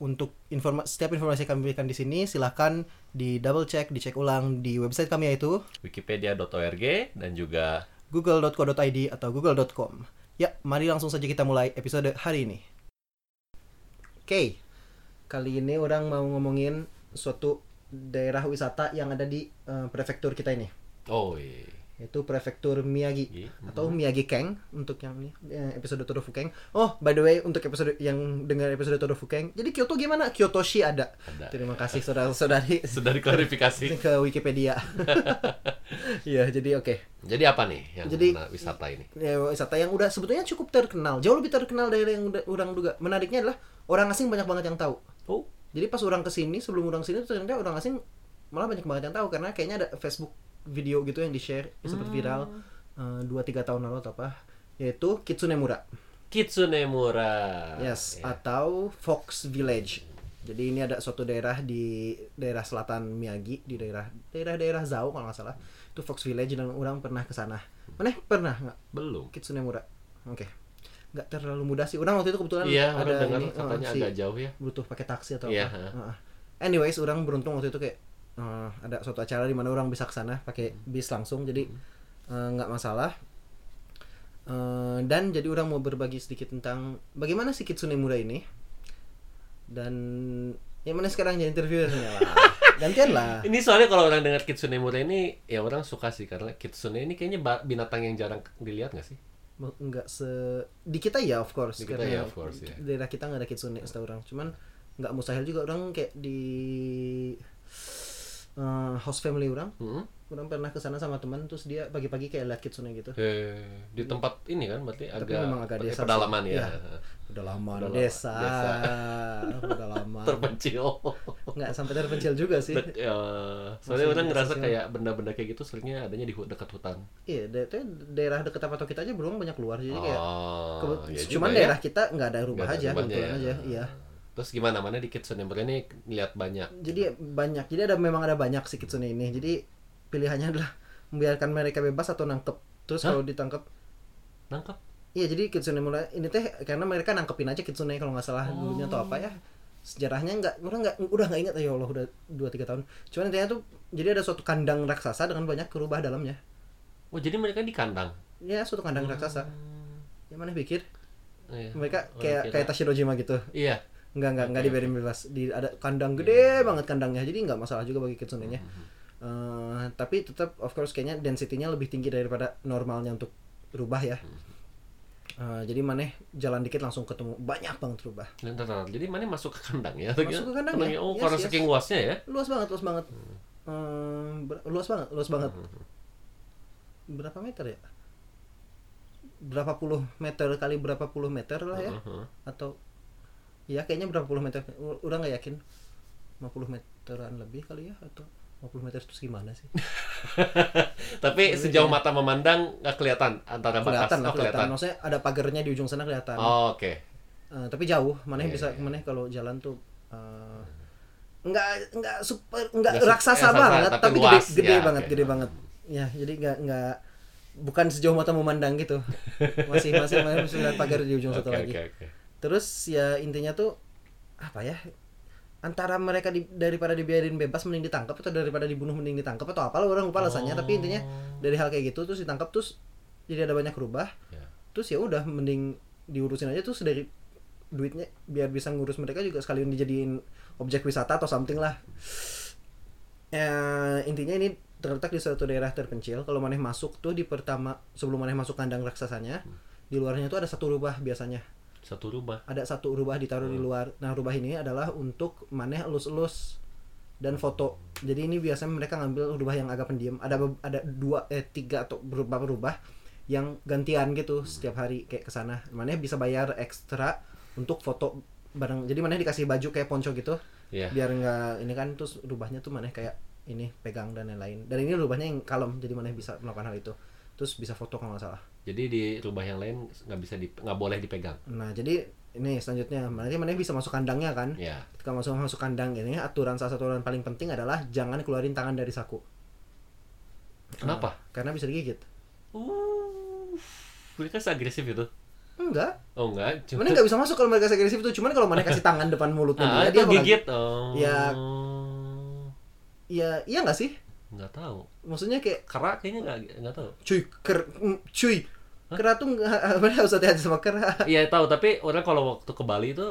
untuk informa setiap informasi yang kami berikan di sini silahkan di double check, dicek ulang di website kami yaitu Wikipedia.org dan juga google.co.id atau google.com. Ya, mari langsung saja kita mulai episode hari ini. Oke, kali ini orang mau ngomongin suatu daerah wisata yang ada di eh, prefektur kita ini, oh iya. Yaitu prefektur Miyagi Iya. atau Miyagi Keng untuk yang ini eh, episode Todo Fukeng. Oh, by the way untuk episode yang dengar episode Todo Fukeng, jadi Kyoto gimana? Kyotoshi ada. Ada. Terima kasih saudara-saudari Sudah diklarifikasi. ke Wikipedia. Iya, jadi oke. Jadi apa nih yang Jadi- wisata ini? ya, wisata yang udah sebetulnya cukup terkenal jauh lebih terkenal dari yang udah orang duga menariknya adalah orang asing banyak banget yang tahu Oh, jadi pas orang ke sini sebelum orang sini ternyata orang asing malah banyak banget yang tahu karena kayaknya ada Facebook video gitu yang di share sempat viral eh, dua tiga tahun lalu atau apa yaitu Kitsunemura Kitsunemura. yes Ya. atau Fox Village jadi ini ada suatu daerah di daerah selatan Miyagi di daerah daerah-daerah Zao kalau nggak salah itu Fox Village dan orang pernah ke sana mana pernah nggak Belum. Kitsunemura. Oke. Nggak terlalu mudah sih. Orang waktu itu kebetulan Iya, ada dengar ini, katanya eh, si agak jauh ya. butuh pakai taksi atau Iya, apa. Heeh. Anyways, orang beruntung waktu itu kayak eh, ada suatu acara di mana orang bisa ke sana pakai bis langsung. Jadi eh, nggak masalah. Eh, dan jadi orang mau berbagi sedikit tentang bagaimana sih Kitsunemura ini. Dan yang mana sekarang jadi interviewernya lah. Gantian lah. Ini soalnya kalau orang dengar Kitsunemura ini ya orang suka sih karena Kitsune ini kayaknya binatang yang jarang dilihat nggak sih? nggak se di kita ya of course Di kita karena ya, of course, ya. daerah kita nggak ada kitsune setahu orang cuman nggak mustahil juga orang kayak di eh, host family orang Hmm? orang pernah ke sana sama teman terus dia pagi-pagi kayak lihat kitsune gitu Eh, di tempat ini kan berarti Tapi agak, memang agak desa sih. pedalaman ya. Iya. udah lama Udah desa, Desa. udah lama Terpencil. nggak sampai terpencil juga sih Bet- ya, soalnya Masih orang ngerasa sosial. kayak benda-benda kayak gitu seringnya adanya di dekat hutan. iya da- daerah dekat apa kita aja belum banyak keluar jadi kayak oh, iya juga cuman ya. daerah kita nggak ada rubah Nggak ada aja kebetulan ya. aja iya Terus gimana? Mana di Kitsunemura ini lihat banyak. jadi banyak. Jadi ada memang ada banyak sih kitsune ini. Jadi pilihannya adalah membiarkan mereka bebas atau nangkep. Terus Hah? kalau ditangkap Nangkep. iya jadi kitsune mulai ini teh karena mereka nangkepin aja kitsune kalau nggak salah dulunya atau apa ya. Sejarahnya nggak udah nggak udah nggak ingat. Ya Allah udah dua tiga tahun. Cuman intinya tuh jadi ada suatu kandang raksasa dengan banyak kerubah dalamnya. Oh, jadi mereka di kandang. ya suatu kandang raksasa. Yang mana pikir? Iya. mereka Orang kayak kayak Tashirojima gitu. Iya. Nggak nggak nggak Oke, dibiarin bebas di ada kandang gede banget kandangnya jadi nggak masalah juga bagi kitsunenya Hmm. Eh, tapi tetap of course kayaknya density-nya lebih tinggi daripada normalnya untuk rubah ya Eh, jadi maneh jalan dikit langsung ketemu banyak banget rubah bentar, bentar. jadi mana masuk ke kandang ya? Masuk ke kandang ya? Oh, Yes, karena yes. saking luasnya ya. luas banget luas banget Eh, ber- luas banget luas banget berapa meter ya berapa puluh meter kali berapa puluh meter lah ya Mhm. atau ya kayaknya berapa puluh meter udah nggak yakin 50 meteran lebih kali ya atau 50 meter itu gimana sih Tapi sejauh mata memandang nggak kelihatan antara batas. iya. kelihatan lah oh, kelihatan maksudnya ada pagarnya di ujung sana kelihatan Oh, Oke. Eh, tapi jauh mana yang Iya, bisa iya. mana kalau jalan tuh eh, nggak nggak super nggak raksasa raksasa, banget tapi tapi, luas. gede gede Ya, banget oke. gede banget ya jadi nggak nggak bukan sejauh mata memandang gitu masih masih masih bisa lihat pagar di ujung Oke, satu oke, lagi oke. Terus ya intinya tuh apa ya antara mereka di, daripada dibiarin bebas mending ditangkap atau daripada dibunuh mending ditangkap atau apalah orang lupa alasannya. Tapi intinya dari hal kayak gitu terus ditangkap terus jadi ada banyak rubah. Ya. terus ya udah mending diurusin aja terus dari duitnya biar bisa ngurus mereka juga sekalian dijadiin objek wisata atau something lah. Ya intinya ini terletak di suatu daerah terpencil. Kalau maneh masuk tuh di pertama sebelum maneh masuk kandang raksasanya di luarnya tuh ada satu rubah biasanya Satu rumah. ada satu rubah ditaruh di luar. Nah rubah ini adalah untuk maneh elus-elus dan foto. Jadi ini biasanya mereka ngambil rubah yang agak pendiam. Ada ada dua eh tiga atau beberapa rubah yang gantian gitu setiap hari kayak ke sana. Maneh bisa bayar ekstra untuk foto bareng. Jadi maneh dikasih baju kayak ponco gitu Iya. biar nggak ini kan terus rubahnya tuh maneh kayak ini pegang dan lain-lain. Dan ini rubahnya yang kalem jadi maneh bisa melakukan hal itu. Terus bisa foto kalau nggak salah Jadi di rubah yang lain nggak bisa di nggak boleh dipegang. nah jadi ini selanjutnya nanti maneh bisa masuk kandangnya kan Ya. ketika masuk masuk kandang ini aturan salah satu aturan paling penting adalah jangan keluarin tangan dari saku Kenapa? karena bisa digigit Uh, mereka seagresif itu. enggak Oh enggak, cuma Mana nggak bisa masuk kalau mereka agresif tuh cuman kalau mana kasih tangan depan mulutnya ah, dia, itu dia gigit. Oh. Ya. Iya, iya nggak sih? Nggak tahu. Maksudnya kayak Kera kayaknya nggak nggak tahu. cuy, ker, mm, cuy, kera tuh nggak, harus hati-hati sama kera Iya tahu, tapi orang kalau waktu ke Bali itu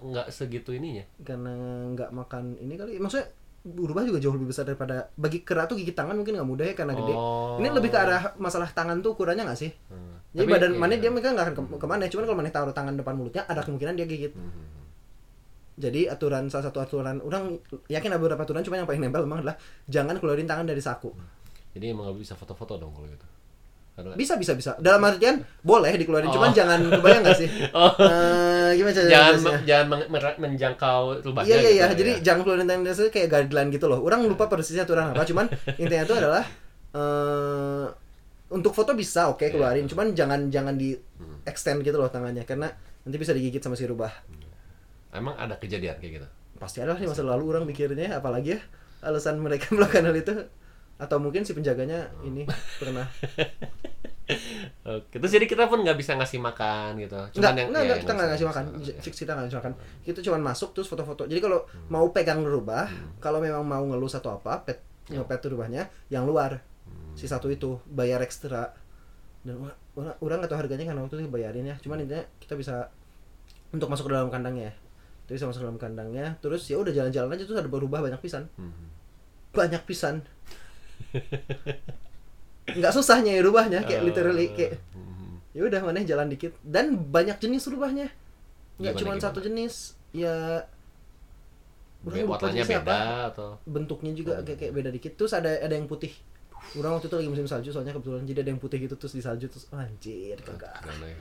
nggak segitu ininya. karena nggak makan ini kali. Maksudnya berubah juga jauh lebih besar daripada bagi kera tuh gigit tangan mungkin nggak mudah ya karena gede. Oh. Ini lebih ke arah masalah tangan tuh ukurannya nggak sih? Hmm. Jadi Tapi, badan iya. mana dia mereka nggak akan ke, ke mana, cuman kalau mana taruh tangan depan mulutnya ada kemungkinan dia gigit. Hmm. Jadi aturan salah satu aturan orang yakin ada beberapa aturan cuma yang paling nempel memang adalah jangan keluarin tangan dari saku. Jadi emang nggak bisa foto-foto dong kalau gitu. Karena Bisa bisa bisa. Dalam artian boleh dikeluarin, Oh. cuman jangan kebayang gak sih? Oh. Eh, gimana cara jangan jelasnya? jangan mer- menjangkau rubahnya. Iya iya gitu iya. ya. Jadi jangan keluarin tangan dari saku kayak guideline gitu loh. Orang lupa persisnya aturan apa, cuman intinya itu adalah eh untuk foto bisa oke Iya. keluarin, cuman jangan jangan di Hmm. extend gitu loh tangannya karena nanti bisa digigit sama si rubah. Emang ada kejadian kayak gitu. Pasti ada lah di masa lalu orang mikirnya apalagi ya alasan mereka melakukan hal itu atau mungkin si penjaganya ini pernah Oke, terus jadi kita pun nggak bisa ngasih makan gitu. Cuman yang enggak, ya, kita nggak ngasih makan. ya. Fix kita nggak ngasih makan. Kita cuma masuk terus foto-foto. Jadi kalau mau pegang rubah, kalau memang mau ngelus atau apa, pet ngepet tuh rubahnya yang luar. Si satu itu bayar ekstra. Dan orang orang orang nggak tahu harganya karena waktu itu bayarin ya. Cuman intinya kita bisa untuk masuk ke dalam kandangnya. Masuk ke dalam kandangnya. Terus ya udah jalan-jalan aja terus ada berubah banyak pisan. Hmm. Banyak pisan. Nggak susahnya ya rubahnya kayak literally kayak Hmm. ya udah mana jalan dikit dan banyak jenis rubahnya nggak cuma satu jenis ya warnanya beda apa. atau bentuknya juga kayak, kayak beda dikit terus ada ada yang putih orang waktu itu lagi musim salju soalnya kebetulan jadi ada yang putih gitu terus di salju terus oh, anjir kagak gimana ya?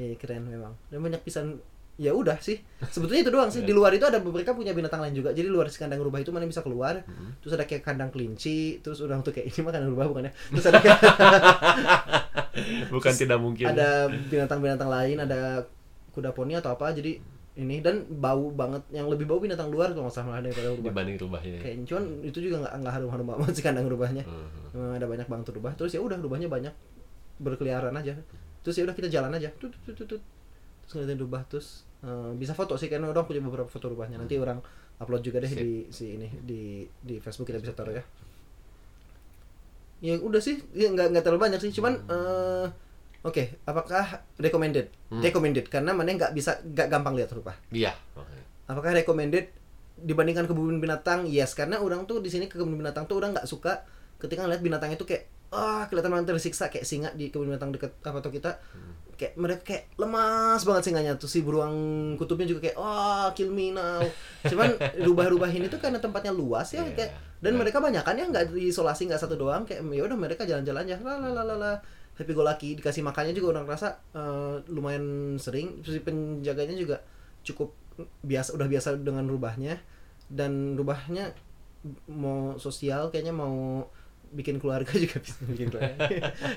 ya ya, keren memang dan banyak pisan ya udah sih. Sebetulnya itu doang sih. Di luar itu ada mereka punya binatang lain juga. Jadi luar si kandang rubah itu mana bisa keluar. Terus ada kayak kandang kelinci terus orang tuh kayak ini mah kandang rubah bukan ya terus ada kayak Bukan tidak mungkin. ada binatang-binatang lain ada kuda poni atau apa. Jadi ini dan bau banget. Yang lebih bau binatang luar kalau nggak salah daripada rubah. Dibanding rubahnya. kayak cuman itu juga nggak nggak harum harum banget sih kandang rubahnya. Hmm. Memang ada banyak banget rubah. Terus ya udah rubahnya banyak. Berkeliaran aja. Terus ya udah kita jalan aja. Tut, tut, tut, tut. Terus ngeliatin rubah terus eh, bisa foto sih karena orang punya beberapa foto rubahnya nanti orang upload juga deh Sip. di si ini di di Facebook kita bisa taruh ya ya udah sih ya nggak nggak terlalu banyak sih cuman eh, oke apakah recommended Hmm. recommended karena mana nggak bisa nggak gampang lihat rubah Iya. makanya. apakah recommended dibandingkan kebun binatang yes karena orang tuh di sini ke kebun binatang tuh orang nggak suka ketika ngeliat binatang itu kayak ah kelihatan banget tersiksa kayak singa di kebun binatang deket apa tuh kita kayak mereka kayak lemas banget singanya tuh si beruang kutubnya juga kayak ah kill me now cuman rubah-rubah ini tuh karena tempatnya luas ya Iya. kayak dan Nah. mereka banyak kan ya nggak diisolasi nggak satu doang kayak ya udah mereka jalan-jalan aja lah happy go lucky dikasih makannya juga orang rasa eh, lumayan sering si penjaganya juga cukup biasa udah biasa dengan rubahnya dan rubahnya mau sosial kayaknya mau bikin keluarga juga bisa bikin keluarga.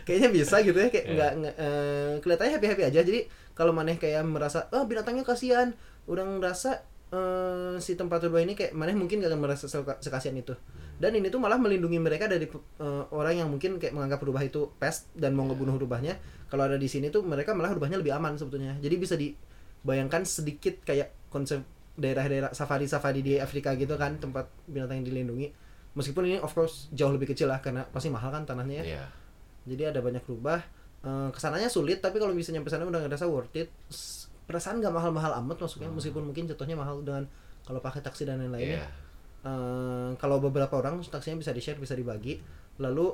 Kayaknya bisa gitu ya kayak Iya. nggak eh, kelihatannya happy happy aja. Jadi kalau maneh kayak merasa oh binatangnya kasihan orang merasa eh, si tempat rubah ini kayak maneh mungkin gak akan merasa seka- sekasian itu. Dan ini tuh malah melindungi mereka dari eh, orang yang mungkin kayak menganggap rubah itu pest dan mau ngebunuh rubahnya. Kalau ada di sini tuh mereka malah rubahnya lebih aman sebetulnya. Jadi bisa dibayangkan sedikit kayak konsep daerah-daerah safari-safari di Afrika gitu kan tempat binatang yang dilindungi meskipun ini of course jauh lebih kecil lah karena pasti mahal kan tanahnya ya. Iya. jadi ada banyak rubah. Eh, ke sananya sulit tapi kalau bisa nyampe sana udah ngerasa worth it. Perasaan gak mahal-mahal amat masuknya meskipun mungkin jatuhnya mahal dengan kalau pakai taksi dan lain-lainnya. Iya. Eh, kalau beberapa orang taksinya bisa di share bisa dibagi. Lalu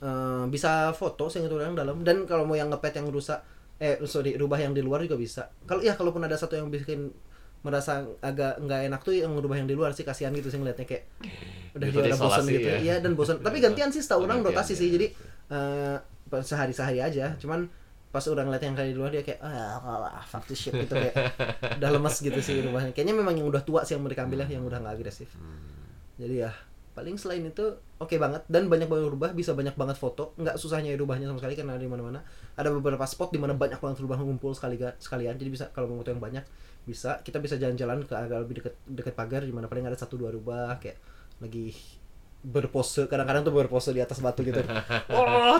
eh, bisa foto sehingga orang dalam. Dan kalau mau yang ngepet yang rusak eh sorry rubah yang di luar juga bisa. Kalau ya kalaupun ada satu yang bikin merasa agak nggak enak tuh yang rubah yang di luar sih kasihan gitu sih ngeliatnya kayak udah dia udah bosan gitu. ya. iya dan bosan tapi gantian sih setahu Oh, orang rotasi ya. sih. Jadi eh, sehari-sehari aja cuman pas orang lihat yang kali di luar dia kayak ah ah, fuck this shit gitu kayak udah lemes gitu sih rubahnya kayaknya memang yang udah tua sih yang mereka ambil ya yang udah nggak agresif. Jadi ya paling selain itu oke banget. Dan banyak banget rubah bisa banyak banget foto. Nggak susahnya rubahnya sama sekali karena ada di mana-mana. Ada beberapa spot di mana banyak banget rubah ngumpul sekali sekalian. Jadi bisa kalau mau foto yang banyak bisa kita bisa jalan-jalan ke agak lebih dekat dekat pagar di mana paling ada satu dua rubah kayak lagi berpose kadang-kadang tuh berpose di atas batu gitu. Oh,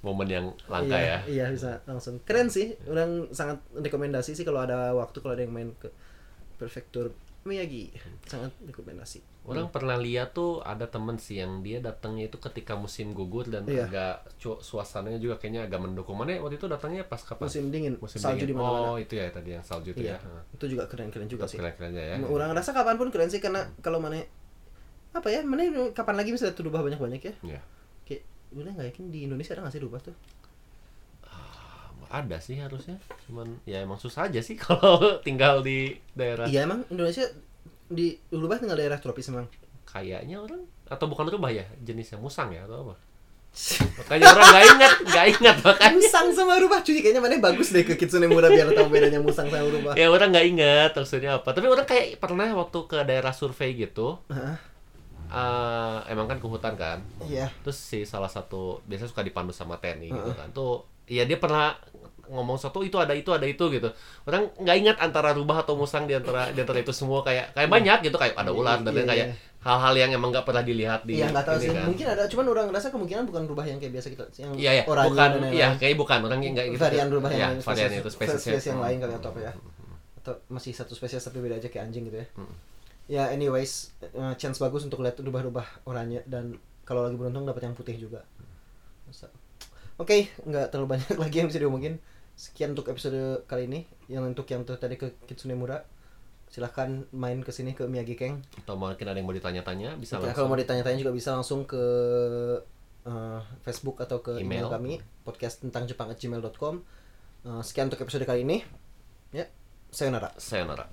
momen yang langka iya, ya. iya bisa langsung. Keren sih orang sangat rekomendasi sih kalau ada waktu kalau ada yang main ke prefektur Miyagi. Sangat rekomendasi. Orang pernah lihat tuh ada temen sih yang dia datangnya itu ketika musim gugur dan Iya. agak cu- suasananya juga kayaknya agak mendukung. Mana waktu itu datangnya pas kapan? Musim dingin. Musim salju di dingin. mana-mana. Oh itu ya tadi yang salju itu iya. ya. Itu juga keren-keren juga sih. keren-keren ya. Orang rasa kapan pun keren sih karena kalau mana apa ya mana kapan lagi bisa tuh rubah banyak-banyak ya? Iya. kayak udah nggak yakin di Indonesia ada nggak sih rubah tuh ada sih harusnya cuman ya emang susah aja sih kalau tinggal di daerah. Iya emang Indonesia di rubah tinggal daerah tropis emang. Kayaknya orang atau bukan rubah ya jenisnya musang ya atau apa? Makanya orang nggak ingat nggak ingat makanya. Musang sama rubah cuy. Kayaknya mana bagus deh ke Kitsune Mura biar tahu bedanya musang sama rubah. Ya orang nggak ingat maksudnya apa. Tapi orang kayak pernah waktu ke daerah survei gitu Heeh. eh, emang kan ke hutan kan? Iya. Terus si salah satu biasanya suka dipandu sama TNI gitu kan. Tuh ya dia pernah ngomong satu itu ada itu ada itu gitu. Orang nggak ingat antara rubah atau musang di antara di antara itu semua kayak kayak banyak gitu kayak ada ular dan Iya, kayak iya. hal-hal yang emang nggak pernah dilihat di iya nggak tahu sih. kan. mungkin ada cuman orang rasa kemungkinan bukan rubah yang kayak biasa kita yang Iya ya, oranye bukan iya kayak bukan. Orang yang nggak gitu. varian rubah yang Iya, lain varian spesies- itu spesiesnya. spesies yang lain. kali atau apa ya. Atau masih satu spesies tapi beda aja kayak anjing gitu ya. Ya anyways eh, chance bagus untuk lihat rubah-rubah oranye dan kalau lagi beruntung dapat yang putih juga. Oke nggak terlalu banyak lagi yang bisa diomongin sekian untuk episode kali ini yang untuk yang tadi ke Kitsune Mura silahkan main ke sini ke Miyagi Keng Atau mungkin ada yang mau ditanya-tanya bisa Oke, langsung. kalau mau ditanya-tanya juga bisa langsung ke eh, Facebook atau ke email, Email. kami podcast tentang Jepang@gmail.com. Eh, sekian untuk episode kali ini. Ya, sayonara. Sayonara.